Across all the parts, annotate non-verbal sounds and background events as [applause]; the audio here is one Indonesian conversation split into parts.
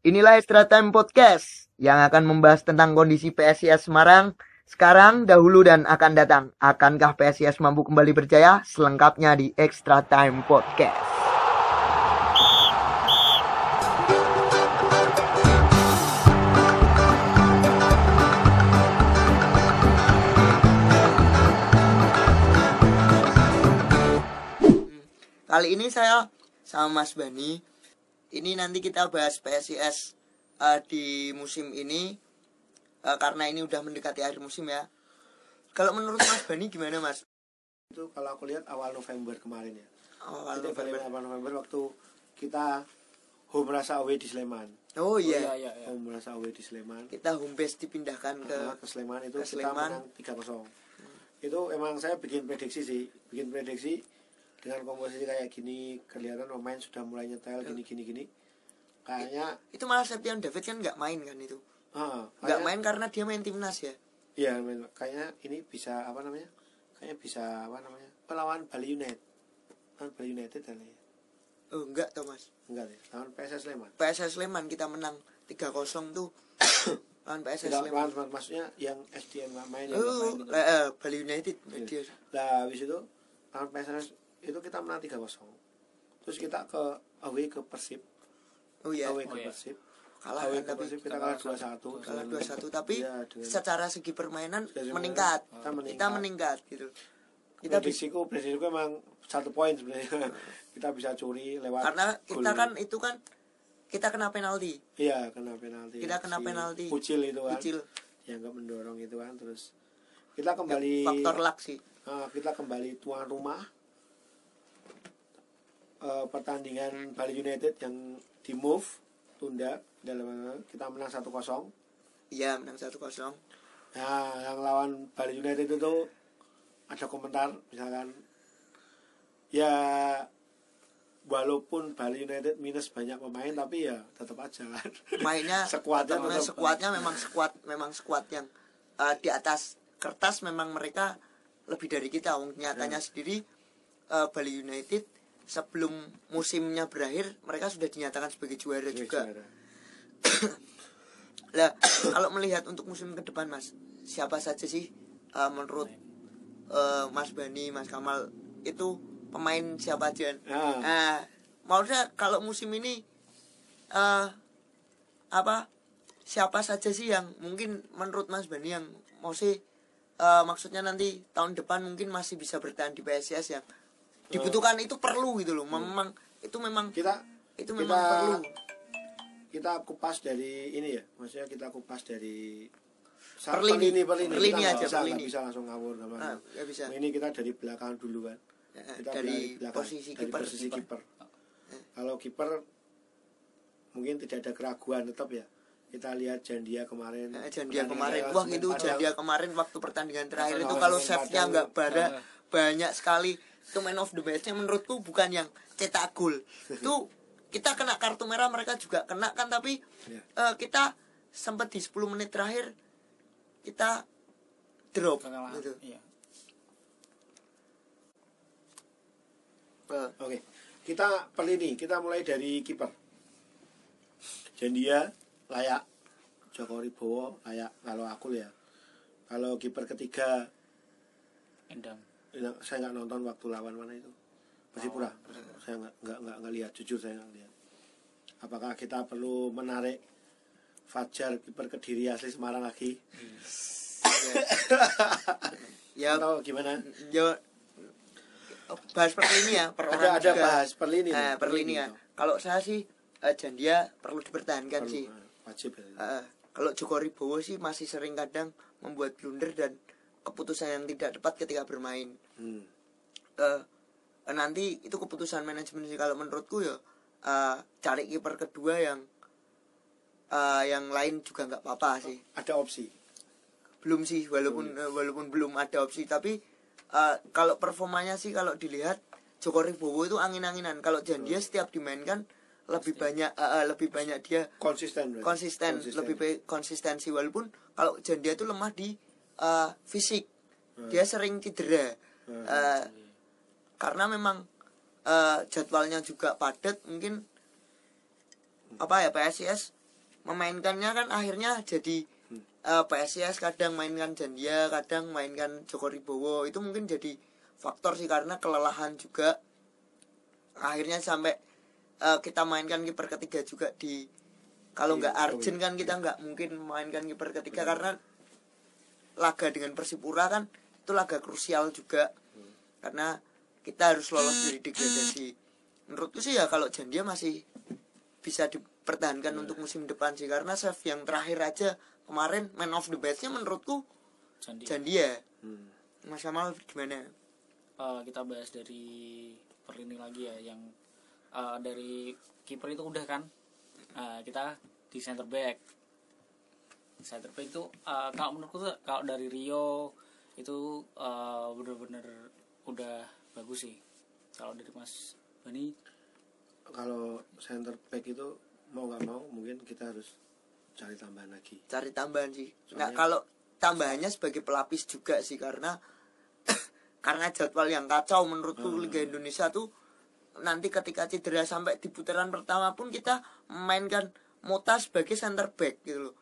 Inilah Extra Time Podcast yang akan membahas tentang kondisi PSIS Semarang sekarang, dahulu, dan akan datang. Akankah PSIS mampu kembali berjaya? Selengkapnya di Extra Time Podcast. Kali ini saya sama Mas Bani. Ini nanti kita bahas PSIS uh, di musim ini uh, karena ini udah mendekati akhir musim ya. Kalau menurut Mas Bani gimana Mas? itu kalau aku lihat awal November kemarin ya Awal Jadi November. awal November waktu kita home rasa away di Sleman Oh iya. iya, iya, iya. home rasa away di Sleman Kita home base dipindahkan ke Nah, ke Sleman itu ke kita Sleman. menang 3-0 itu emang saya bikin prediksi sih bikin prediksi dengan komposisi kayak gini kelihatan pemain sudah mulai nyetel gini gini gini kayaknya itu malah Septian David kan nggak main kan itu. ah, Nggak kayak- main karena dia main timnas ya. Iya, men- kayaknya ini bisa apa namanya? Kayaknya bisa apa namanya? Melawan Bali United. Lawan Bali United kali ya. Oh enggak Thomas. Enggak deh, lawan PSS Sleman. PSS Sleman kita menang 3-0 tuh [coughs] lawan PSS Tidak, Sleman. lawan, maksudnya yang SDM nggak main yang Oh, main gitu. eh, Bali United Iya. Lah, habis itu lawan PSS itu kita menang 3-0. Terus kita ke away ke Persib, Oh iya. away Oh, ke iya. Persib. Kalah away kan ke tapi Persib kita kalah 2-1. kalah dengan- 2-1 tapi Iya, dengan- secara segi permainan Segi meningkat. kita meningkat. Kita meningkat gitu. Kita prediksiku, prediksiku emang satu poin sebenarnya. [laughs] kita bisa curi lewat karena kita kan itu kan kita kena penalti. Iya kena penalti. Kita kena penalti. Ucil itu kan. Ucil. Yang nggak mendorong itu kan terus kita kembali Faktor luck sih. eh, kita kembali tuan rumah Eh, pertandingan Bali United yang di move tunda dalam kita menang 1-0. Iya, menang 1-0. Nah, yang lawan Bali United itu ada komentar misalkan ya walaupun Bali United minus banyak pemain tapi ya tetap aja kan. Mainnya [laughs] Sekuatnya tetap- tetap- sekuatnya memang sekuat memang sekuat yang eh, di atas kertas memang mereka lebih dari kita. Nyatanya Ya. sendiri eh, Bali United sebelum musimnya berakhir mereka sudah dinyatakan sebagai juara Iya, juga. [coughs] Lah, kalau melihat untuk musim ke depan, Mas, siapa saja sih eh, menurut eh, Mas Bani, Mas Kamal itu pemain siapa aja? Ah. Nah, maksudnya kalau musim ini eh apa? Siapa saja sih yang mungkin menurut Mas Bani yang mau sih eh, maksudnya nanti tahun depan mungkin masih bisa bertahan di PSIS yang dibutuhkan itu perlu gitu loh. Memang itu memang kita itu kita- memang perlu. kita kupas dari ini ya. Maksudnya kita kupas dari Per per lini. lini per lini, Per lini Kita aja, bisa, per nggak lini. bisa langsung ngawur sama Ah, nggak bisa. ini kita dari belakang dulu kan Eh, kita dari belakang, posisi dari kiper posisi kiper. kalau kiper mungkin tidak ada keraguan tetap ya. Kita lihat Jandia kemarin. Eh, Jandia kemarin. Wah itu. Jandia kemarin waktu pertandingan terakhir itu kalau save-nya nggak pada banyak sekali itu man of the match-nya menurutku bukan yang cetak gol itu kita kena kartu merah mereka juga kena kan tapi Ya. eh, kita sempat di 10 menit terakhir kita drop Kalah. gitu Iya. Eh, Oke, kita per lini, kita mulai dari kiper. Jandia layak, Joko Ribowo layak kalau aku ya. Kalau kiper ketiga, Endang. Ya, saya nggak nonton waktu lawan mana itu. Persipura. Oh, saya nggak nggak nggak nggak lihat, jujur saya nggak lihat. Apakah kita perlu menarik Fajar kiper kediri asli Semarang lagi? ya [laughs] Atau gimana? ya bahas per lini ya per Ada ada juga. bahas per lini. Eh, nih, per lini ya kalau saya sih eh, Jandia perlu dipertahankan Perlu, sih eh, wajib ya. Kalau Joko Ribowo sih masih sering kadang membuat blunder dan keputusan yang tidak tepat ketika bermain. Hmm. Eh, nanti itu keputusan manajemen sih kalau menurutku ya eh, cari kiper kedua yang eh, yang lain juga nggak apa-apa sih. Ada opsi. Belum sih walaupun eh, walaupun belum ada opsi tapi eh, kalau performanya sih kalau dilihat Joko Ribowo itu angin-anginan. Kalau Jandia setiap dimainkan lebih banyak eh, eh, lebih banyak dia Konsisten berarti. konsisten, lebih konsistensi walaupun kalau Jandia itu lemah di eh, fisik. Dia sering cedera. Hmm. Eh, karena memang eh, jadwalnya juga padat mungkin apa ya PSIS memainkannya kan akhirnya jadi eh, PSIS kadang mainkan Jandia kadang mainkan Joko Ribowo. Itu mungkin jadi faktor sih karena kelelahan juga. Akhirnya sampai eh, kita mainkan kiper ketiga juga di kalau Iya, nggak Arjen kan kita nggak mungkin mainkan kiper ketiga karena laga dengan Persipura kan itu laga krusial juga. Karena kita harus lolos dari degradasi. Menurutku sih ya kalau Jandia masih bisa dipertahankan untuk musim depan sih. Karena save yang terakhir aja kemarin man of the match-nya menurutku Candi. Jandia. Hmm. Mas Amal gimana? Eh, kita bahas dari perlini lagi ya yang eh, dari kiper itu udah kan. Eh, kita di center back center back itu eh, kalau menurutku tuh kalau dari Rio itu eh, bener-bener udah bagus sih. Kalau dari Mas Bani? Kalau center back itu mau nggak mau mungkin kita harus cari tambahan lagi. Cari tambahan sih. Soalnya- nggak kalau tambahannya sebagai pelapis juga sih karena [coughs] karena jadwal yang kacau menurutku Hmm. Liga Indonesia tuh nanti ketika cedera sampai di putaran pertama pun kita memainkan Mota sebagai center back gitu loh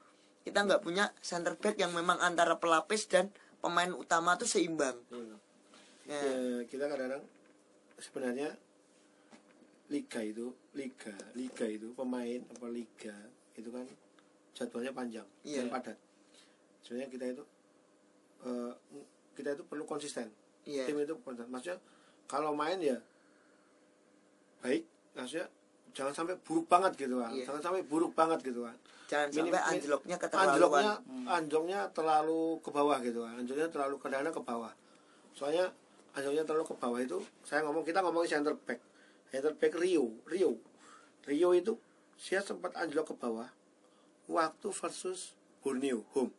kita nggak punya center back yang memang antara pelapis dan pemain utama tuh seimbang Hmm. Ya. Ya, kita kadang-kadang sebenarnya liga itu liga liga itu pemain apa liga itu kan jadwalnya panjang Iya. dan padat sebenarnya kita itu eh, kita itu perlu konsisten Iya. tim itu konsisten maksudnya kalau main ya baik maksudnya jangan sampai buruk banget gitu kan Iya. jangan sampai buruk banget gitu kan jangan Minim- sampai anjloknya anjloknya keterlaluan anjloknya terlalu ke bawah gitu kan anjloknya terlalu kadang ke bawah. Soalnya anjloknya terlalu ke bawah itu saya ngomong kita ngomongin center back. Center back Rio Rio. Rio itu dia sempat anjlok ke bawah waktu versus Borneo home.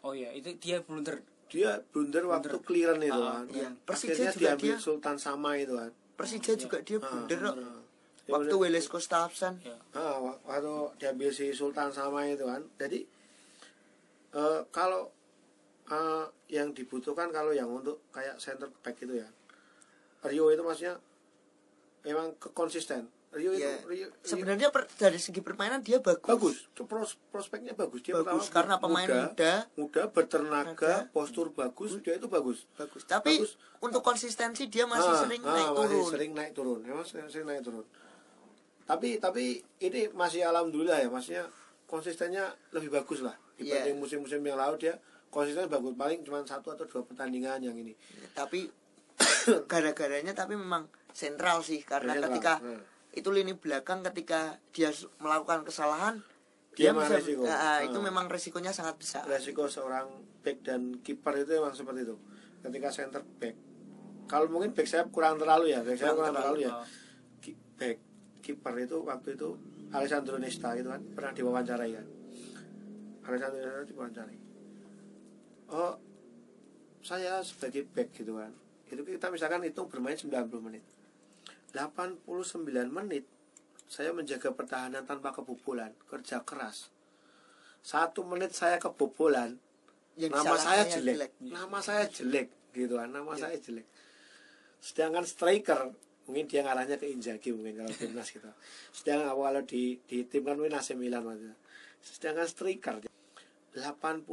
Oh iya itu dia blunder. Dia blunder waktu clearance itu Ah, kan iya. Persija akhirnya juga diambil dia- Sultan sama itu kan Persija juga dia blunder. kok. Ah. waktu Weles Costa absen ya Ah, wa- waktu diambil si Sultan sama itu kan. Jadi eh, kalau eh, yang dibutuhkan kalau yang untuk kayak center back itu ya. Rio itu maksudnya memang kekonsisten. Rio itu Iya. Rio, Rio- sebenarnya per- dari segi permainan dia bagus bagus. Itu pros- prospeknya bagus. Dia bagus pertama karena pemain muda, muda bertenaga, Tenaga. postur bagus, dia itu bagus. bagus tapi Bagus. untuk konsistensi dia masih Ah, sering ah, naik masih turun sering naik turun memang sering, sering naik turun tapi tapi ini masih alhamdulillah ya maksudnya konsistennya lebih bagus lah dibanding Iya. musim-musim yang lalu dia konsisten bagus paling cuma satu atau dua pertandingan yang ini tapi [coughs] gara-garanya tapi memang sentral sih karena Sentral, ketika hmm. itu lini belakang ketika dia melakukan kesalahan Dia dia, bisa resiko. Ah, itu Hmm. memang resikonya sangat besar resiko seorang back dan kiper itu memang seperti itu ketika center back kalau mungkin back saya kurang terlalu ya back saya kurang Kurang terlalu, terlalu, ya Ki- back kiper itu waktu itu Alessandro Nesta itu kan pernah diwawancarai kan? Alessandro Nesta diwawancarai. Oh saya sebagai back gitu kan itu kita misalkan hitung bermain 90 menit. 89 menit saya menjaga pertahanan tanpa kebobolan kerja keras. Satu menit saya kebobolan yang nama saya disalahkan jelek. nama saya jelek gitu kan nama saya jelek. Sedangkan striker mungkin dia ngarahnya ke Inzaghi mungkin kalau timnas gitu. Sedangkan kalau di di tim kan mungkin AC Milan itu. sedangkan striker 89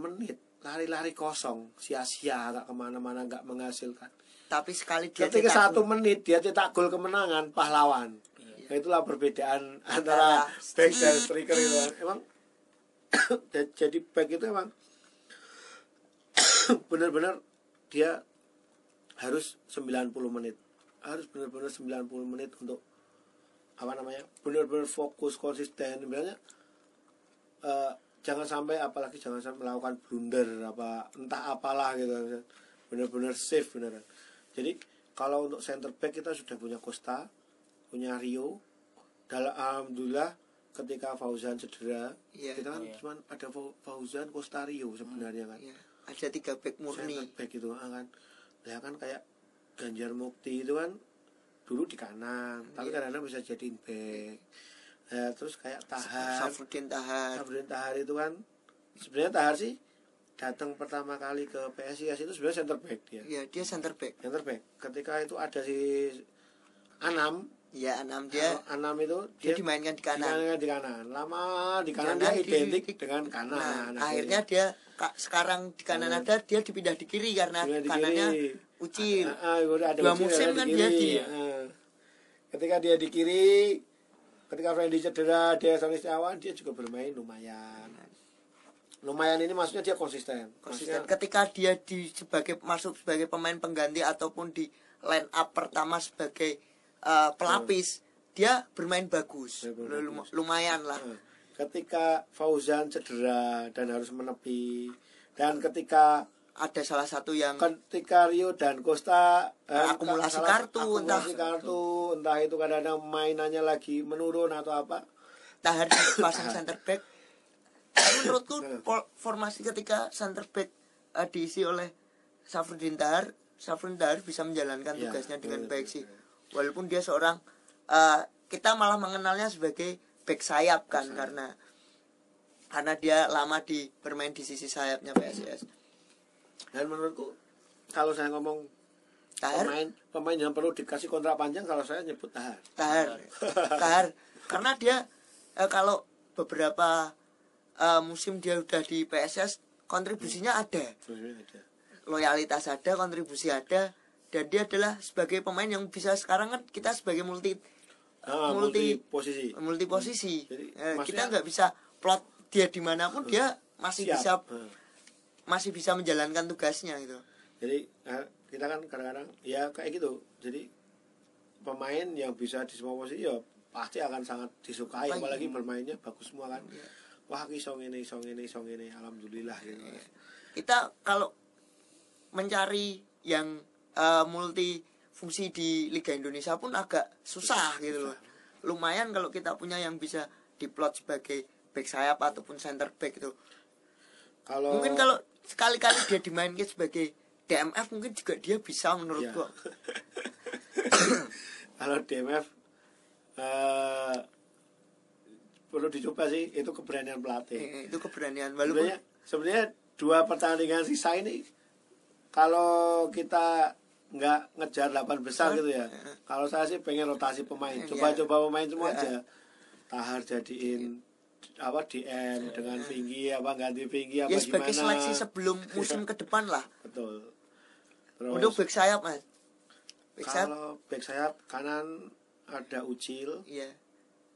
menit lari-lari kosong sia-sia tak ke mana-mana nggak menghasilkan. Tapi sekali dia ketika satu menit dia cetak gol kemenangan pahlawan. Iya. Nah, itulah perbedaan antara Antara back dan striker itu emang [coughs] jadi back itu emang [coughs] benar-benar dia harus 90 menit harus benar-benar 90 menit untuk apa namanya benar-benar fokus konsisten. Sebenarnya eh, jangan sampai apalagi jangan sampai melakukan blunder apa entah apalah gitu. Benar-benar safe beneran jadi kalau untuk center back kita sudah punya Costa punya Rio. Dalam alhamdulillah ketika Fauzan cedera Iya. kita kan Iya. cuma ada Fau- Fauzan Costa Rio sebenarnya kan. Iya, ada tiga back murni. Center back itu kan. Ya kan kayak Ganjar Mukti itu kan dulu di kanan tapi Iya. kadang-kadang bisa jadiin back. Ya, terus kayak Tahar. Safruddin Tahar. Sabrin Tahar itu kan sebenarnya Tahar sih datang pertama kali ke PSIS itu sebenarnya center back dia. Ya dia center back. Center back. Ketika itu ada si Anam. Ya enam dia Anam itu dia dia, dimainkan di kanan. dimainkan di kanan. Lama di kanan Karena dia di- identik di- dengan kanan. Nah, akhirnya dia ka- sekarang di kanan ada dia dipindah di kiri karena di kanannya kiri. Ucil Ah, ah, ada Dua ucil, musim kan di dia di- Ah. Ketika dia di kiri, ketika Frendy cedera, dia Sony Setiawan, dia juga bermain lumayan. Lumayan ini maksudnya dia konsisten. konsisten Maksudnya, ketika dia di sebagai masuk sebagai pemain pengganti ataupun di line up pertama sebagai uh, pelapis dia bermain bagus Bermain Lum- bagus. lumayan lah ah, ketika Fauzan cedera dan harus menepi, dan ketika ada salah satu yang ketika Rio dan Costa eh, Akumulasi salah- kartu, akumulasi entah- kartu entah itu kadang-kadang mainannya lagi menurun atau apa tahar [coughs] pasang center back menurutku Nah. formasi ketika center back uh, diisi oleh Safruddin Tahar Safruddin Tahar bisa menjalankan Ya, tugasnya dengan betul, baik betul, sih betul. walaupun dia seorang uh, kita malah mengenalnya sebagai back sayap kan sayap. karena karena dia lama di bermain di sisi sayapnya PSIS dan menurutku kalau saya ngomong Tahar? pemain pemain yang perlu dikasih kontrak panjang kalau saya nyebut Tahar. Tahar. Tahar. [laughs] Karena dia eh, kalau beberapa eh, musim dia udah di PSS kontribusinya ada. Sebenarnya ada. loyalitas ada kontribusi ada dan dia adalah sebagai pemain yang bisa sekarang kan kita sebagai multi Ah, multi multi posisi. multi posisi. Jadi, Eh, kita nggak bisa plot dia di mana pun dia masih Siap. bisa Ah. Masih bisa menjalankan tugasnya gitu jadi eh, kita kan kadang-kadang ya kayak gitu jadi pemain yang bisa di semua posisi ya pasti akan sangat disukai Baik. apalagi bermainnya bagus semua kan Iya. wah ki song ini song ini song ini alhamdulillah gitu kita kalau mencari yang eh, multi fungsi di Liga Indonesia pun agak susah gitu loh. Lumayan kalau kita punya yang bisa diplot sebagai back sayap ataupun center back itu. kalau Mungkin kalau sekali-kali dia dimainkan sebagai DMF mungkin juga dia bisa menurut Ya. gua. [coughs] kalau DMF eh perlu dicoba sih itu keberanian pelatih Eh, itu keberanian walaupun sebenarnya sebenarnya dua pertandingan sisa ini kalau kita nggak ngejar 8 besar gitu ya kalau saya sih pengen rotasi pemain Iya. coba-coba pemain semua Iya. aja tahar jadiin apa DM dengan tinggi apa ganti tinggi apa ya sebagai gimana? seleksi sebelum [laughs] musim ke depan lah. betul. Terus Untuk back sayap Mas. Back sayap? Kalau back sayap kanan ada Ucil. Iya.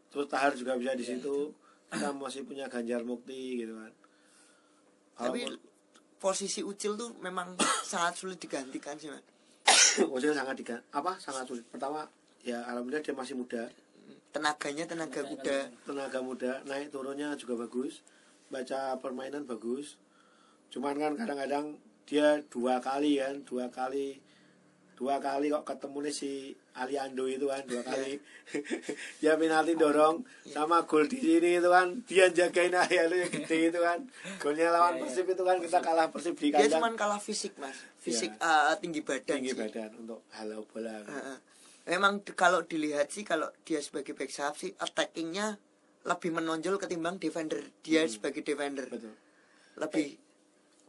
terus Tahar juga bisa di situ. kita masih punya Ganjar Mukti gitu kan. Kalau Tapi posisi Ucil tuh memang [coughs] sangat sulit digantikan sih, Mas. Ucil sangat diga apa? Sangat sulit. Pertama ya alhamdulillah dia masih muda Tenaganya tenaga kuda. tenaga muda naik turunnya juga bagus baca permainan bagus cuman kan kadang-kadang dia dua kali kan dua kali dua kali kok ketemu nih si Aliando itu kan dua kali [laughs] ya penalti dorong sama gol di sini itu kan dia jagain Aliando yang gede itu kan golnya lawan Persib itu kan kita kalah Persib di Dia kandang cuma kalah fisik, Mas. Fisik Iya. eh, tinggi badan. tinggi sih. badan untuk halau bola Heeh. Memang kalau dilihat sih kalau dia sebagai back sayap sih attackingnya lebih menonjol ketimbang defender. Dia sebagai defender Hmm. betul lebih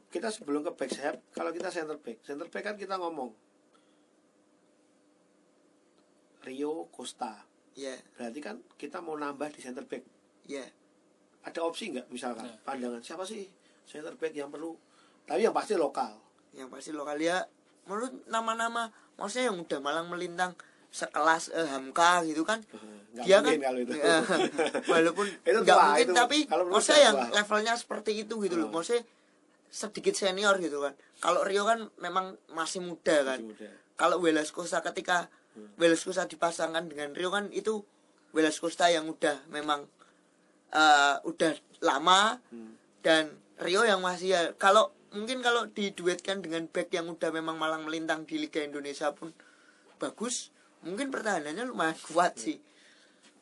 kita sebelum ke back sayap kalau kita center back center back kan kita ngomong Rio Costa ya, berarti kan kita mau nambah di center back ya. ada opsi nggak misalkan Ya. pandangan siapa sih center back yang perlu tapi yang pasti lokal Yang pasti lokal ya menurut nama-nama maksudnya yang udah malang melintang sekelas eh, Hamka gitu kan nggak dia mungkin kan kalau itu [laughs] eh, walaupun [laughs] Itu nggak tua, mungkin itu. tapi saya yang tua. levelnya seperti itu gitu loh Oh. maksudnya sedikit senior gitu kan kalau Rio kan memang masih muda kan Masih muda. kalau Welas Costa ketika Welas Costa dipasangkan dengan Rio kan itu Welas Costa yang udah memang eh, udah lama Hmm. dan Rio yang masih ya kalau mungkin kalau diduetkan dengan back yang udah memang malang melintang di Liga Indonesia pun bagus mungkin pertahanannya lumayan kuat sih.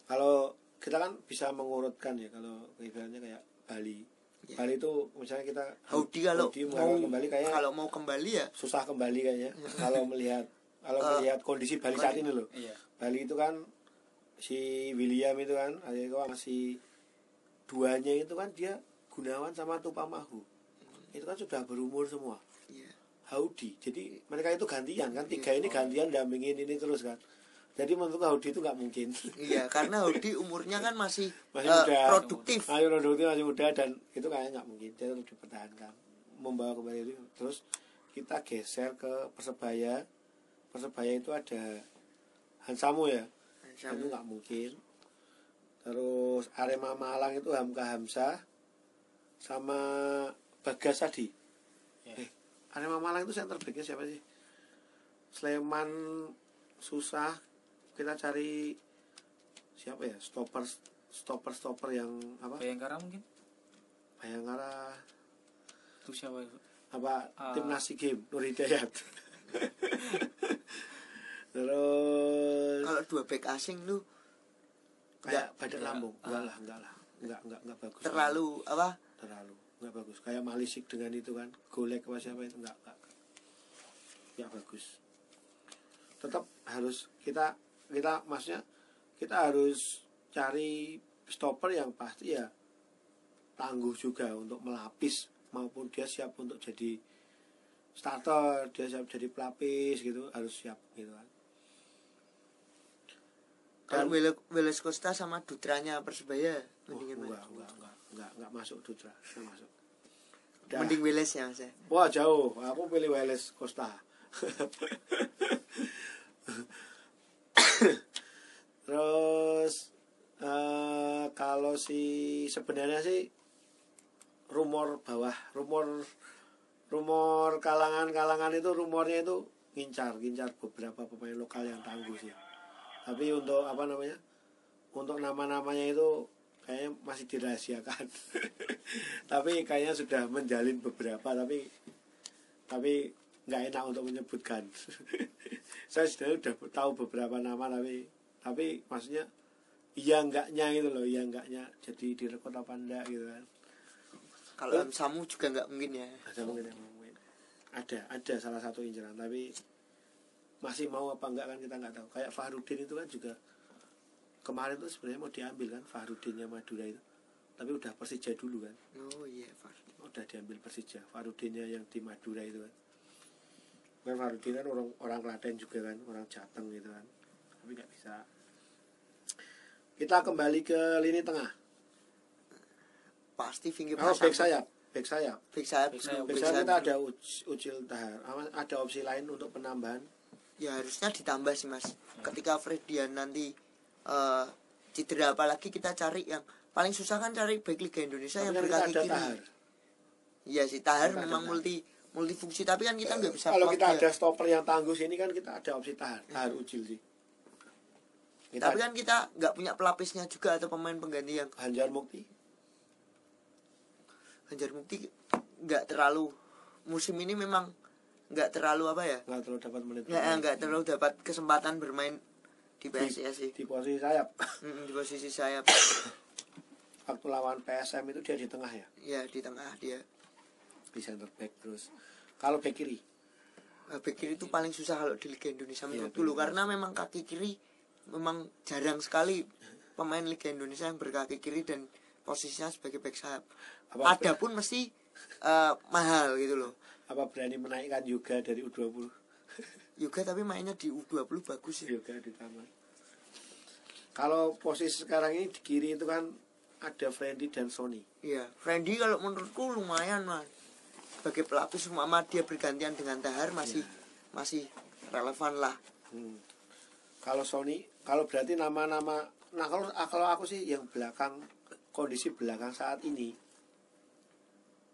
Kalau kita kan bisa mengurutkan ya kalau ibaratnya kayak Bali. Ya. Bali itu misalnya kita Haudi kalau Haudi mau kembali kayaknya kalau mau kembali ya. susah kembali kayaknya. Kalau melihat kalau Eh, melihat kondisi Bali saat ini loh. Iya. Bali itu kan si William itu kan ada masih duanya itu kan dia Gunawan sama Tupamahu. Itu kan sudah berumur semua. Haudi jadi mereka itu gantian kan tiga ini gantian dampingin ini terus kan. Jadi menurut Hudi itu nggak mungkin. Iya, [laughs] karena Hodi umurnya kan masih, Masih eh, muda. produktif. Ayo produktif masih muda dan itu kayaknya nggak mungkin. Dia harus dipertahankan membawa kembali itu terus kita geser ke persebaya. Persebaya itu ada Hansamu ya? Dan itu nggak mungkin. Terus Arema Malang itu Hamka Hamzah sama Bagas Adi Ya. eh, Arema Malang itu center backnya siapa sih? Sleman susah. Kita cari siapa ya? Stopper stopper stopper yang apa? Bayangkara mungkin? Bayangkara. Itu siapa apa? Ah. timnas SEA game Nur Hidayat. [laughs] Terus Kalau dua back asing tuh kayak badan enggak. lambung enggak Ah. lah enggak lah. Enggak enggak enggak bagus. Terlalu apa? terlalu enggak bagus. Kayak Malisik dengan itu kan. Golek apa siapa itu? Enggak enggak enggak bagus. Tetap harus kita kita maksudnya kita harus cari stopper yang pasti ya tangguh juga untuk melapis maupun dia siap untuk jadi starter dia siap jadi pelapis gitu harus siap gitu kan. Kalau Weles Costa sama Dutranya Persebaya Oh, mendingan enggak, enggak, enggak, enggak, enggak masuk Dutra, enggak masuk. Udah. Mending Weles ya Mas ya. Wah jauh, aku pilih Wales Costa. [laughs] Terus eh, kalau si sebenarnya sih rumor bawah, rumor rumor kalangan-kalangan itu rumornya itu ngincar, ngincar beberapa pemain lokal yang tangguh sih. Tapi untuk apa namanya? Untuk nama-namanya itu kayaknya masih dirahasiakan. [laughs] tapi kayaknya sudah menjalin beberapa tapi tapi nggak enak untuk menyebutkan. [laughs] Saya sudah udah tahu beberapa nama tapi tapi maksudnya iya enggaknya gitu loh, iya enggaknya jadi direkod apa enggak gitu kan. Kalau Eh. Samu juga nggak mungkin ya. Ada mungkin ngomongin. Ada, ada salah satu inceran tapi masih mau apa enggak kan kita nggak tahu. Kayak Fahrudin itu kan juga kemarin tuh sebenarnya mau diambil kan Fahrudinnya Madura itu. Tapi udah Persija dulu kan. Oh iya, Far. udah diambil Persija Farudinnya yang di Madura itu kan kan Farudin kan orang orang Klaten juga kan orang Jateng gitu kan tapi nggak bisa kita kembali ke lini tengah Pasti Vinky oh back sayap back sayap Back sayap. Back sayap. dulu, back back sayap sayap kita ada Ucil Tahar Ama- ada opsi lain untuk penambahan Ya harusnya ditambah sih Mas. Ketika Fredian nanti eh, cedera apalagi kita cari yang paling susah kan cari back Liga Indonesia tapi yang berkaki kiri. Tahar. Iya sih Tahar Kita memang multi multifungsi tapi kan kita nggak bisa kalau kita ada stopper yang tangguh sini kan kita ada opsi Tahar Tahar Ucil sih. Kita Tapi kan kita nggak punya pelapisnya juga atau pemain pengganti yang Hanjar Mukti. Ganjar Mukti nggak terlalu musim ini memang nggak terlalu apa ya? Nggak terlalu dapat menit nggak nggak terlalu dapat kesempatan bermain di PSIS sih di posisi sayap. [coughs] Mm, di posisi saya [coughs] waktu lawan PSM itu dia di tengah ya? Ya di tengah dia. Di center back terus. Kalau back kiri? Nah, back kiri itu paling susah kalau di Liga Indonesia Iya, menurut dulu. karena memang kaki kiri memang jarang sekali pemain Liga Indonesia yang berkaki kiri dan posisinya sebagai back sayap. Apa- Adapun mesti eh, mahal gitu loh. apa berani menaikkan Yoga dari U20 Juga tapi mainnya di U20 bagus sih. Yoga di taman kalau posisi sekarang ini di kiri itu kan ada Freddy dan Sony Iya, Randy kalau menurutku lumayan mas. Sebagai pelapis mama dia bergantian dengan Tahar masih masih relevan lah. Hmm. kalau Sony kalau berarti nama-nama nah kalau kalau aku sih yang belakang kondisi belakang saat ini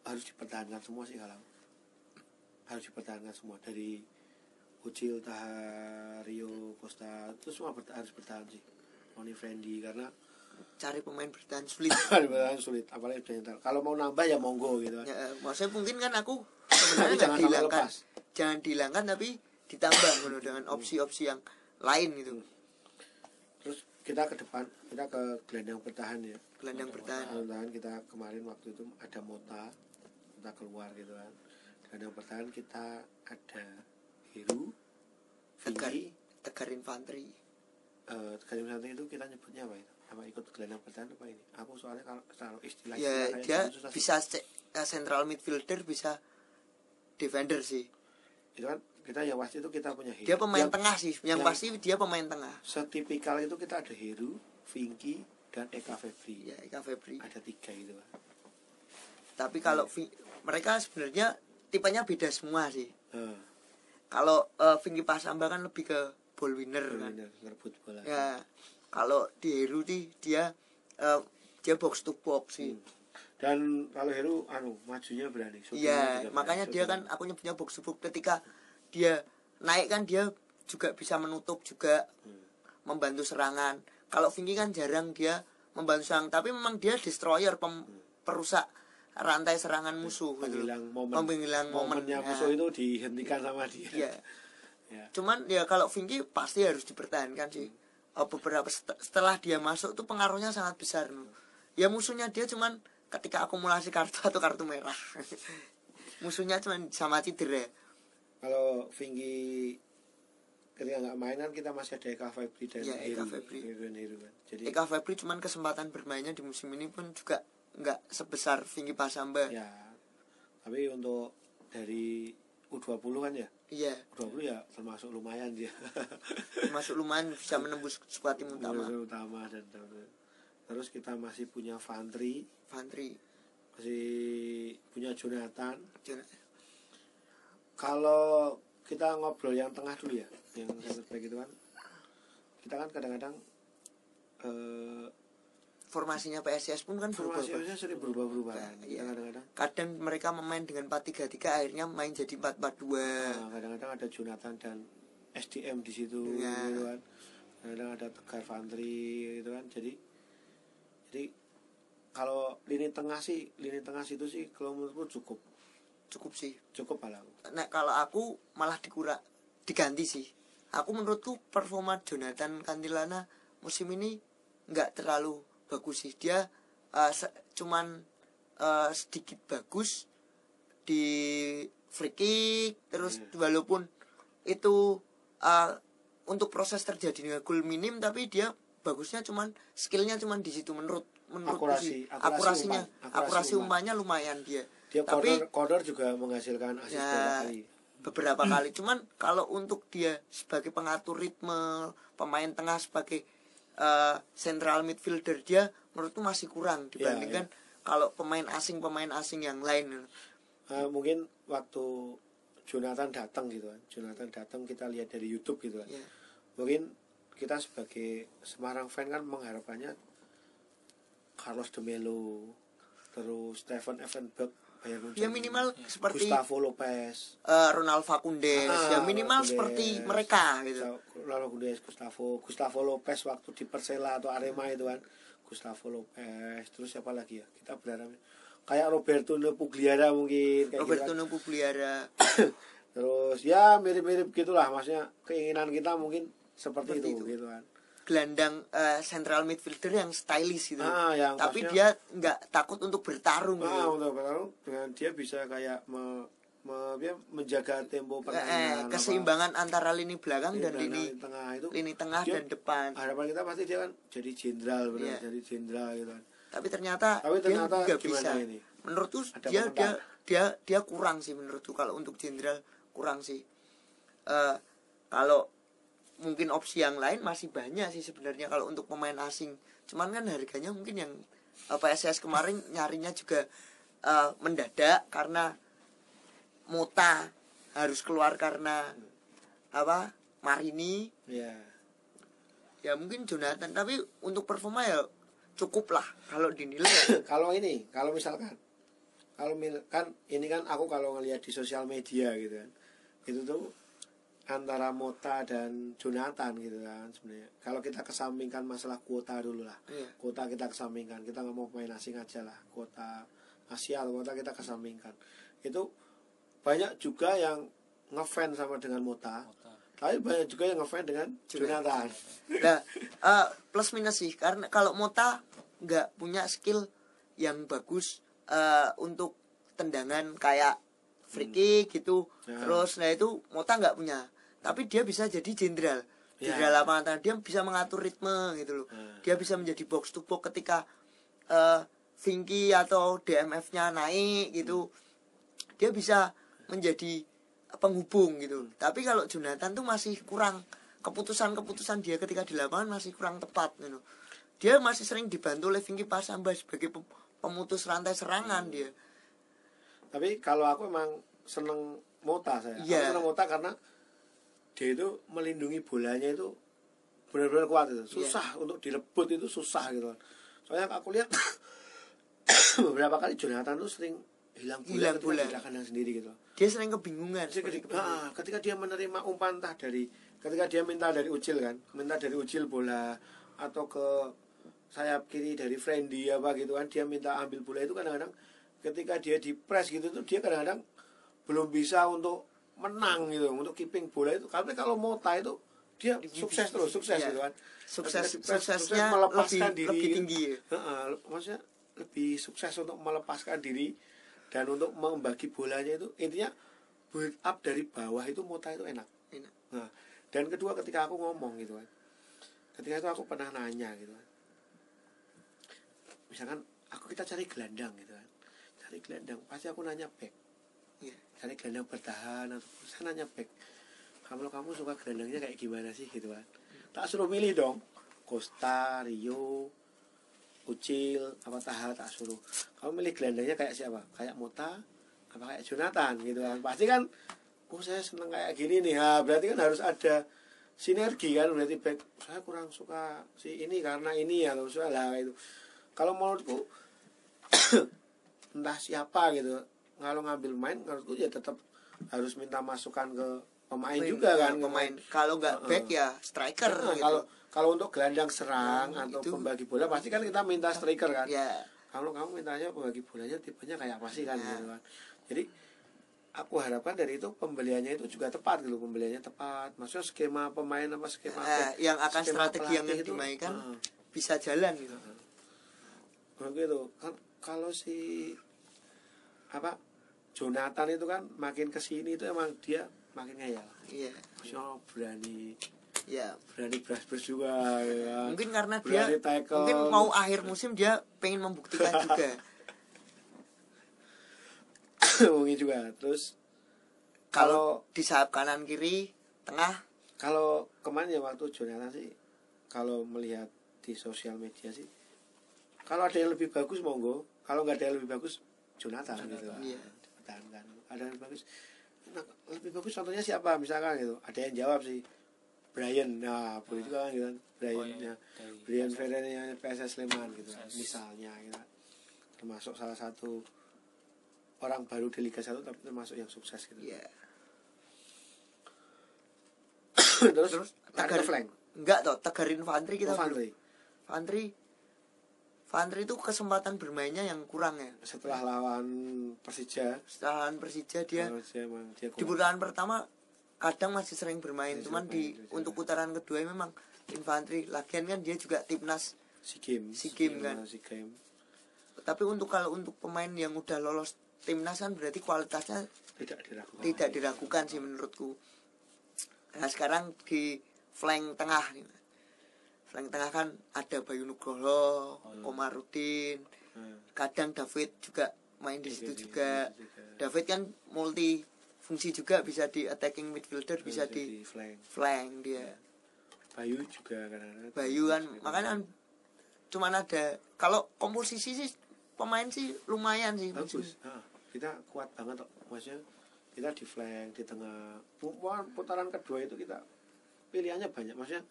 harus dipertahankan semua sih kalau harus dipertahankan semua dari Ucil, Tahar, Rio, Costa itu semua berta- harus bertahan sih Sony Friendly karena Cari pemain bertahan sulit. [laughs] bertahan sulit apalagi nyentak. kalau mau nambah ya monggo gitu kan ya, eh, maksudnya mungkin kan aku sebenarnya jangan dihilangkan. Jangan dihilangkan tapi ditambah gitu, dengan opsi-opsi yang lain gitu. terus kita ke depan kita ke gelandang bertahan ya Gelandang bertahan. bertahan kita kemarin waktu itu ada Mota kita keluar gitu kan gelandang bertahan kita ada Heru Tegar, Tegar Infanteri. eh gelandang bertahan itu kita nyebutnya apa itu apa ikut gelandang bertahan apa ini? Aku soalnya kalau kalau istilah Ya dia gitu susah bisa eh, central midfielder bisa defender sih. itu kan kita yang pasti itu kita punya Heru dia pemain Yang tengah sih yang yang- pasti dia pemain tengah. Setipikal itu kita ada Heru Vinky dan Eka Febri. Ya Eka Febri. Ada tiga Pak. tapi kalau Vi- mereka sebenarnya tipenya beda semua sih. Nah, kalau uh, Vinky Pasamba kan lebih ke ball winner kan. benar ngerebut bola. Ya kalau di Heru nih dia eh, dia box to box sih. Dan kalau Heru anu majunya berani iya berani, makanya dia kan aku nyebutnya box to box. Ketika dia naik kan dia juga bisa menutup juga Hmm. membantu serangan. Kalau Vinky kan jarang dia membantu serang tapi memang dia destroyer pem- perusak rantai serangan musuh gitu. penghilang momen Menghilang momen, momennya ya. musuh itu dihentikan sama dia Iya. ya. cuman ya kalau Vinky pasti harus dipertahankan sih Eh, beberapa set- setelah dia masuk tuh pengaruhnya sangat besar ya musuhnya dia cuman ketika akumulasi kartu atau kartu merah [laughs] musuhnya cuman sama cedera kalau Vinky ketika nggak main kan kita masih ada Eka Febri dan Iya, Eka Febri. Heru dan Heru kan jadi Eka Febri cuman kesempatan bermainnya di musim ini pun juga nggak sebesar Vinky Pasamba. Ya. Tapi untuk dari U20 kan ya? Iya. U20 ya termasuk lumayan dia [laughs] masuk lumayan bisa menembus skuad tim utama. Utama. utama dan terus kita masih punya Fantri. Fantri. Masih punya Jonathan. Jon- kalau kita ngobrol yang tengah dulu ya yang center back itu kan. Kita kan kadang-kadang eh formasinya PSIS pun kan berubah formasinya sering berubah-berubah kan. iya. Kadang-kadang. Kadang mereka memain dengan 4-3-3 akhirnya main jadi 4-4-2 nah, kadang-kadang ada Jonathan dan SDM di situ Ya. gitu kan. Kadang ada Tegar Fantri gitu kan. Jadi jadi kalau lini tengah sih lini tengah situ sih kalau menurutku cukup. Cukup sih. Cukup malah nah kalau aku malah dikurang diganti sih. Aku menurutku performa Jonathan Cantilana musim ini nggak terlalu bagus sih. Dia se- cuman eh, sedikit bagus di free kick terus Hmm. walaupun itu eh, untuk proses terjadinya gol minim tapi dia bagusnya cuman skillnya cuman di situ menurut menurutku Akurasi- sih. Akurasi akurasinya umpan, akurasi akurasi umpan. umpannya lumayan dia. Dia tapi Kodor juga menghasilkan asis Ya, kali. beberapa kali. Cuman kalau untuk dia sebagai pengatur ritme pemain tengah sebagai eh, central midfielder dia menurutku masih kurang Ya, dibandingkan kalau pemain asing pemain asing yang lain. Eh, mungkin waktu Jonathan datang gitu kan. Jonathan datang kita lihat dari YouTube gitu kan. Ya mungkin kita sebagai Semarang fan kan mengharapkannya Carlos de Melo terus Stephen Effenberg Ya minimal seperti Gustavo Lopez. eh, Ronald Fakundes. Ah, ya minimal Fakundes. seperti mereka gitu. Ronaldo Gundes, Gustavo Gustavo Lopez waktu di Persela atau Arema itu kan. Gustavo Lopez terus siapa lagi ya? Kita berharap kayak Roberto Pugliara mungkin kayak Roberto gitu kan. Pugliara [coughs] terus ya mirip-mirip gitulah. Maksudnya keinginan kita mungkin seperti, Seperti itu, itu. gitu kan gelandang eh, central midfielder yang stylish gitu. Ah, yang tapi dia nggak takut untuk bertarung ah gitu. untuk bertarung. Dengan dia bisa kayak me, me- dia menjaga tempo Eh, pertandingan apa, keseimbangan antara lini belakang di dan belakang, lini tengah itu lini tengah dia- dan depan. harapan kita pasti dia kan jadi jenderal benar Iya. jadi jenderal gitu kan. Tapi ternyata, Tapi ternyata dia nggak bisa. ini? menurutku Ada dia dia dia dia kurang sih menurutku. Kalau untuk jenderal kurang sih. Eh kalau mungkin opsi yang lain masih banyak sih sebenarnya kalau untuk pemain asing. Cuman kan harganya mungkin yang eh, PSS kemarin nyarinya juga eh, mendadak karena Mota harus keluar karena apa? Marini. Ya ya mungkin Jonathan tapi untuk performa ya cukup lah kalau dinilai. [coughs] Kalau ini kalau misalkan kalau mil- kan ini kan aku kalau ngelihat di sosial media gitu kan itu tuh antara Mota dan Jonathan gitu kan sebenarnya kalau kita kesampingkan masalah kuota dulu lah Iya. kuota kita kesampingkan kita nggak mau pemain asing aja lah kuota Asia atau kuota kita kesampingkan itu banyak juga yang ngefans sama dengan Mota Mota. tapi banyak juga yang ngefans dengan Jonathan Nah, eh, plus minus sih karena kalau Mota nggak punya skill yang bagus eh, untuk tendangan kayak free kick gitu. Ya. Terus nah itu Mota nggak punya. Tapi dia bisa jadi jenderal. Ya. Jenderal lapangan tengah. dia bisa mengatur ritme gitu loh. Ya. Dia bisa menjadi box to box ketika eh Vinky atau DMF-nya naik gitu. Dia bisa menjadi penghubung gitu tapi kalau Jonathan tuh masih kurang keputusan-keputusan dia ketika di lapangan masih kurang tepat gitu dia masih sering dibantu oleh Vinky Pasamba sebagai pem- pemutus rantai serangan dia tapi kalau aku emang seneng Mota saya Iya. aku seneng Mota karena dia itu melindungi bolanya itu benar-benar kuat itu. Iya. susah untuk direbut itu susah gitu kan. Soalnya aku lihat [coughs] beberapa kali Jonathan tuh sering hilang bola Hilang ketika bola. di kandang sendiri gitu. Dia sering kebingungan seperti ketika, ah, ketika dia menerima umpan entah dari ketika dia minta dari Ucil kan, minta dari Ucil bola atau ke sayap kiri dari Friendly apa gitu kan, dia minta ambil bola itu kadang-kadang ketika dia di press gitu tuh dia kadang-kadang belum bisa untuk menang gitu, untuk keeping bola itu. Tapi kalau Mota itu dia sukses terus, sukses Iya. gitu kan. sukses Ketika press, suksesnya sukses melepaskan lebih, diri lebih tinggi ya. Heeh, maksudnya lebih sukses untuk melepaskan diri dan untuk membagi bolanya itu intinya build up dari bawah itu Mota itu enak. Enak. Nah, dan kedua ketika aku ngomong gitu kan. Ketika itu aku pernah nanya gitu kan. Misalkan aku kita cari gelandang gitu kan. Cari gelandang, pasti aku nanya back. Iya. Cari gelandang bertahan atau saya nanya back. Kamu kamu suka gelandangnya kayak gimana sih gitu kan. Tak suruh milih dong. Costa, Rio, Ucil, apa Taha tak suruh. Kamu milih gelandangnya kayak siapa? Kayak Mota, apa kayak Jonathan gitu kan. Pasti kan oh saya seneng kayak gini nih. Ha, berarti kan harus ada sinergi kan berarti back saya kurang suka si ini karena ini ya lah itu. Kalau menurutku [clears throat] entah siapa gitu kalau ngambil main menurutku ya tetap harus minta masukan ke pemain juga kan pemain. kalau nggak back ya striker Nah, gitu. kalau kalau untuk gelandang serang Hmm, atau itu- pembagi bola pasti kan kita minta striker kan. Ya. Kalau kamu mintanya pembagi bolanya tipenya kayak apa sih kan Nah. gitu kan. Jadi aku harapkan dari itu pembeliannya itu juga tepat gitu pembeliannya tepat. Maksudnya skema pemain apa skema Nah, yang akan skema strategi yang itu, dimainkan ah, bisa jalan gitu. Begitu. Kan kalau si apa Jonathan itu kan makin ke sini itu emang dia makin ngeyel. Iya. Maksudnya berani ya berani beras beras juga ya. Mungkin karena dia Berani tackle. mungkin mau akhir musim dia pengen membuktikan [laughs] juga. Mungkin juga. Terus kalau di sayap kanan kiri tengah? Kalau kemarin ya waktu Jonathan sih kalau melihat di sosial media sih kalau ada yang lebih bagus monggo. Kalau nggak ada yang lebih bagus Jonathan, gitu. Iya. Dipertahankan ada yang bagus. Nah, lebih bagus contohnya siapa? Misalkan gitu. Ada yang jawab sih. Brian. Nah boleh juga kan gitu kan. Brian Oh, iya. ya. Dari Brian Ferrer yang PSS Sleman gitu. Kan. PSS. misalnya gitu. Termasuk salah satu orang baru di Liga 1 tapi termasuk yang sukses gitu. Ya [coughs] terus, terus? Tegar flank. Enggak toh tegarin Fantri kita oh, Van Dijk. Fantri Fantri itu kesempatan bermainnya yang kurang ya? Setelah lawan Persija. Setelah lawan Persija dia Persija emang dia di putaran pertama kadang masih sering bermain Masih cuman di untuk putaran kedua memang infanteri lagian kan dia juga timnas si game Si game kan. si game tapi untuk kalau untuk pemain yang udah lolos timnas kan berarti kualitasnya tidak diragukan. tidak diragukan sih menurutku. Nah sekarang di flank tengah nih flank tengah kan ada Bayu Nugroho Komarudin Nah, kadang David juga main di situ di- juga. di. David kan multi fungsi juga bisa di attacking midfielder bisa di flank. flank dia. Bayu juga kadang-kadang Bayu kan makanya kan cuman ada kalau komposisi sih pemain sih lumayan sih bagus. Nah, kita kuat banget kok maksudnya kita di flank di tengah. Putaran kedua itu kita pilihannya banyak maksudnya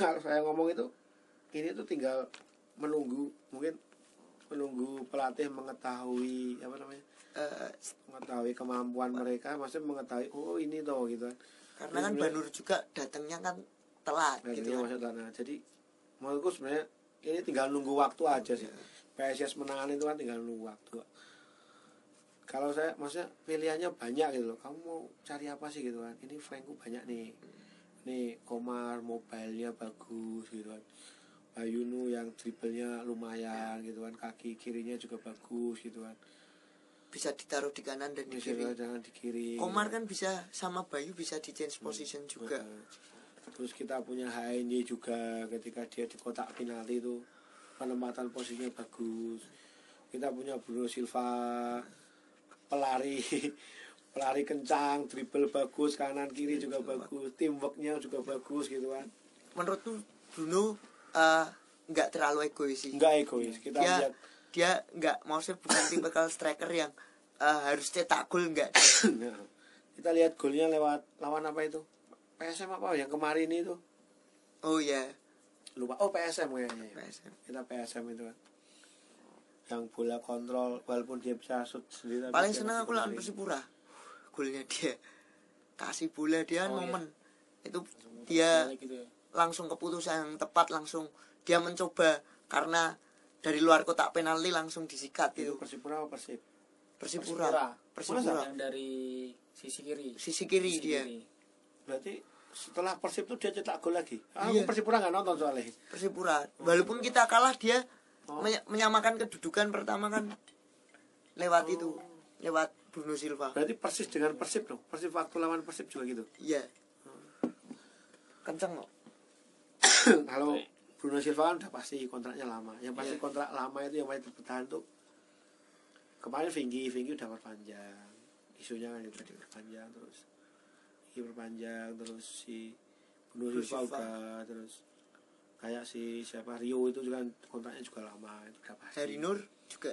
kalau saya ngomong itu ini tuh tinggal menunggu mungkin menunggu pelatih mengetahui apa namanya Eh, mengetahui kemampuan mereka maksudnya mengetahui oh ini toh gitu kan karena kan Banur juga datangnya kan telat gitu jadi kan. tanah. Jadi menurutku sebenarnya ini tinggal nunggu waktu aja sih. PSS menangan itu kan tinggal nunggu waktu. Kalau saya maksudnya pilihannya banyak gitu loh. Kamu mau cari apa sih gitu kan? Ini flankku banyak nih. Nih Komar mobilenya bagus gitu kan. Bayunu yang dribblenya lumayan gitu kan. Kaki kirinya juga bagus gitu kan. bisa ditaruh di kanan dan di Bisa kiri jangan di kiri. Komar kan bisa sama Bayu bisa di change position juga Heeh. Terus kita punya HNY juga ketika dia di kotak penalti itu penempatan posisinya bagus. Kita punya Bruno Silva pelari [laughs] pelari kencang dribble bagus kanan kiri juga bagus teamworknya juga bagus gitu kan. Menurutku Bruno eh, nggak terlalu egois sih. Nggak egois kita dia lihat. dia nggak maksudnya bukan tipikal striker yang eh, harus cetak gol nggak. Nah, kita lihat golnya lewat lawan apa itu? PSM apa? Yang kemarin itu oh ya lupa. Oh PSM kayaknya ya. PSM. kita PSM itu kan. Yang bola kontrol walaupun dia bisa shoot sendiri paling senang aku lawan. Persipura golnya dia. Kasih bola dia Oh, momen. Itu Langsung dia gitu ya. langsung keputusan yang tepat langsung dia mencoba. Karena dari luar kotak penalti langsung disikat itu itu Persipura apa Persib? Persipura. Persipura. Yang dari sisi kiri. Sisi kiri Sisi dia. kiri. berarti setelah Persib itu dia cetak gol lagi? Ah, Iya. aku Persipura nggak nonton soalnya. Persipura. Walaupun kita kalah dia Oh. menya- menyamakan kedudukan pertama kan lewat itu lewat Bruno Silva. Berarti persis dengan Persib dong? Persib waktu lawan Persib juga gitu? Iya. Kenceng kok. [coughs] Kalau Bruno Silva kan udah pasti kontraknya lama. Yang pasti Iya. kontrak lama itu yang paling bertahan tuh kemarin Vinggi. Vinggi udah perpanjang. Isunya kan itu diperpanjang terus Vinggi perpanjang terus si Bruno Bruno Silva Silva. udah terus kayak si siapa Rio itu juga kan kontraknya juga lama itu udah pasti. Harry Nur juga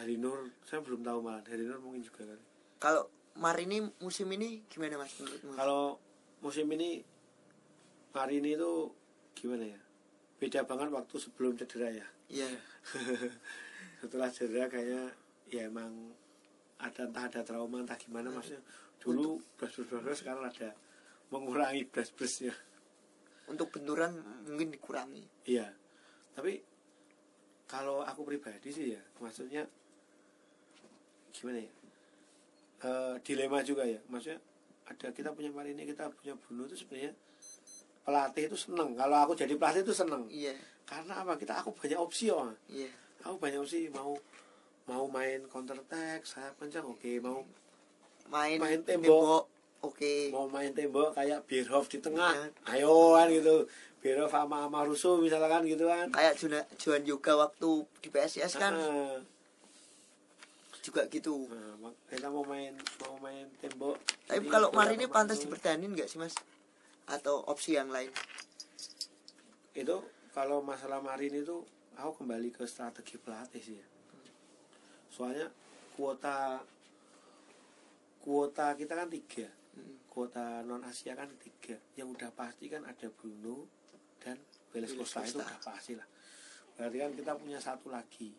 Hari Nur saya belum tahu malah Hari Nur mungkin juga kan. Kalau Marini musim ini gimana mas menurutmu kalau musim ini hari ini itu gimana ya? Beda banget waktu sebelum cedera ya. Iya. [laughs] Setelah cedera kayaknya ya emang ada entah ada trauma entah gimana maksudnya dulu beras beras sekarang ada mengurangi beras berasnya untuk benturan mungkin dikurangi. Iya. Tapi kalau aku pribadi sih ya maksudnya gimana ya? Eh, dilema juga ya. Maksudnya ada kita punya Marini kita punya Bruno itu sebenarnya pelatih itu seneng. Kalau aku jadi pelatih itu seneng. Iya. Karena apa? Kita aku banyak opsi oh. Iya. Aku banyak opsi mau mau main counter attack sayap kencang oke. Mau main Main tembok. oke. Mau main tembok kayak Bierhoff di tengah. Iya. ayo kan gitu. Bierhoff sama sama Russo misalkan gitu kan. Kayak Juan juga waktu di PSIS kan. Ah, juga gitu. Nah, kita mau main mau main tembok. Tapi kalau Marini pantas dipertahanin nggak sih mas? Atau opsi yang lain? Itu kalau masalah Marini itu aku kembali ke strategi pelatih sih ya. Soalnya kuota kuota kita kan tiga. Hmm. kuota non Asia kan tiga. Yang udah pasti kan ada Bruno dan Beles Beles Costa. itu udah pasti lah. Berarti kan kita punya satu lagi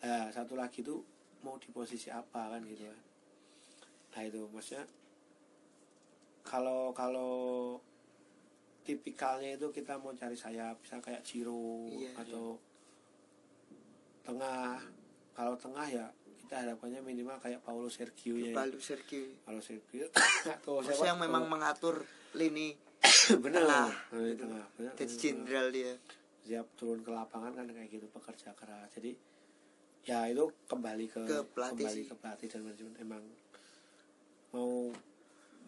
nah satu lagi tuh mau di posisi apa kan gitu kan. Nah itu maksudnya kalau kalau tipikalnya itu kita mau cari sayap bisa kayak Ciro Iya, atau tengah. Kalau tengah ya kita harapannya minimal kayak Paulo Sergio ya. Palu Sergio. Paulo Sergio. [coughs] [coughs] Atau Maksudnya yang memang mengatur lini [coughs] benar. tengah, gitu. tengah. Benar jenderal dia. Siap turun ke lapangan kan kayak gitu pekerja keras. Jadi ya itu kembali ke, Ke pelatih kembali sih. ke pelatih dan manajemen. Emang mau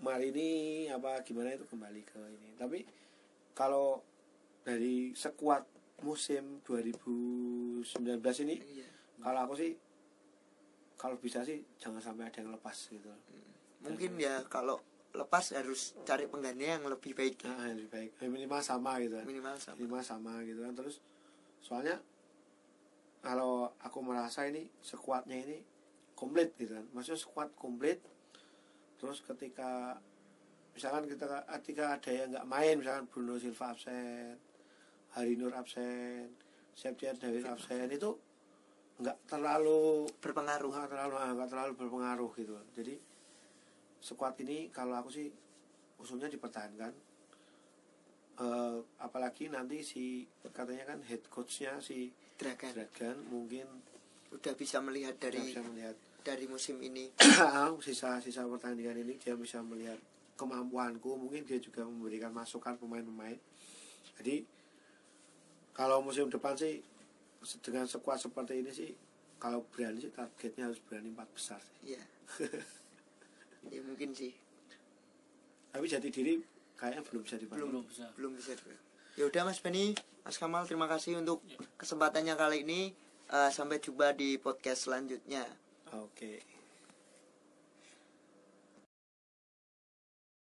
Marini apa gimana itu kembali ke ini. Tapi kalau dari sekuat musim 2019 ini iya. kalau aku sih kalau bisa sih jangan sampai ada yang lepas gitu. Mungkin ya kalau lepas harus cari pengganti yang lebih baik. Nah, yang lebih baik. Minimal sama gitu. Minimal sama. Lima sama gitu kan. Terus soalnya kalau aku merasa ini sekuatnya ini komplit gitu kan. Maksudnya sekuat komplit. Terus ketika misalkan kita ketika ada yang nggak main misalkan Bruno Silva absen Hari Nur absen Septian David absen itu nggak terlalu berpengaruh. nggak terlalu ah, nggak terlalu berpengaruh gitu. Kan. jadi sekuat ini kalau aku sih usulnya dipertahankan. Eh, apalagi nanti si katanya kan head coachnya si Dragan Dragan mungkin udah bisa melihat dari bisa melihat. dari musim ini. [clears throat] Sisa sisa pertandingan ini dia bisa melihat kemampuanku mungkin dia juga memberikan masukan pemain-pemain. Jadi kalau musim depan sih dengan sekuat seperti ini sih kalau berani sih targetnya harus berani empat besar sih. ya [laughs] ya mungkin sih. Tapi jati diri kayaknya belum bisa dibangun. Belum bisa. Belum bisa ya udah Mas Beni Mas Kamal terima kasih untuk kesempatannya kali ini. Eh, sampai jumpa di podcast selanjutnya. Oke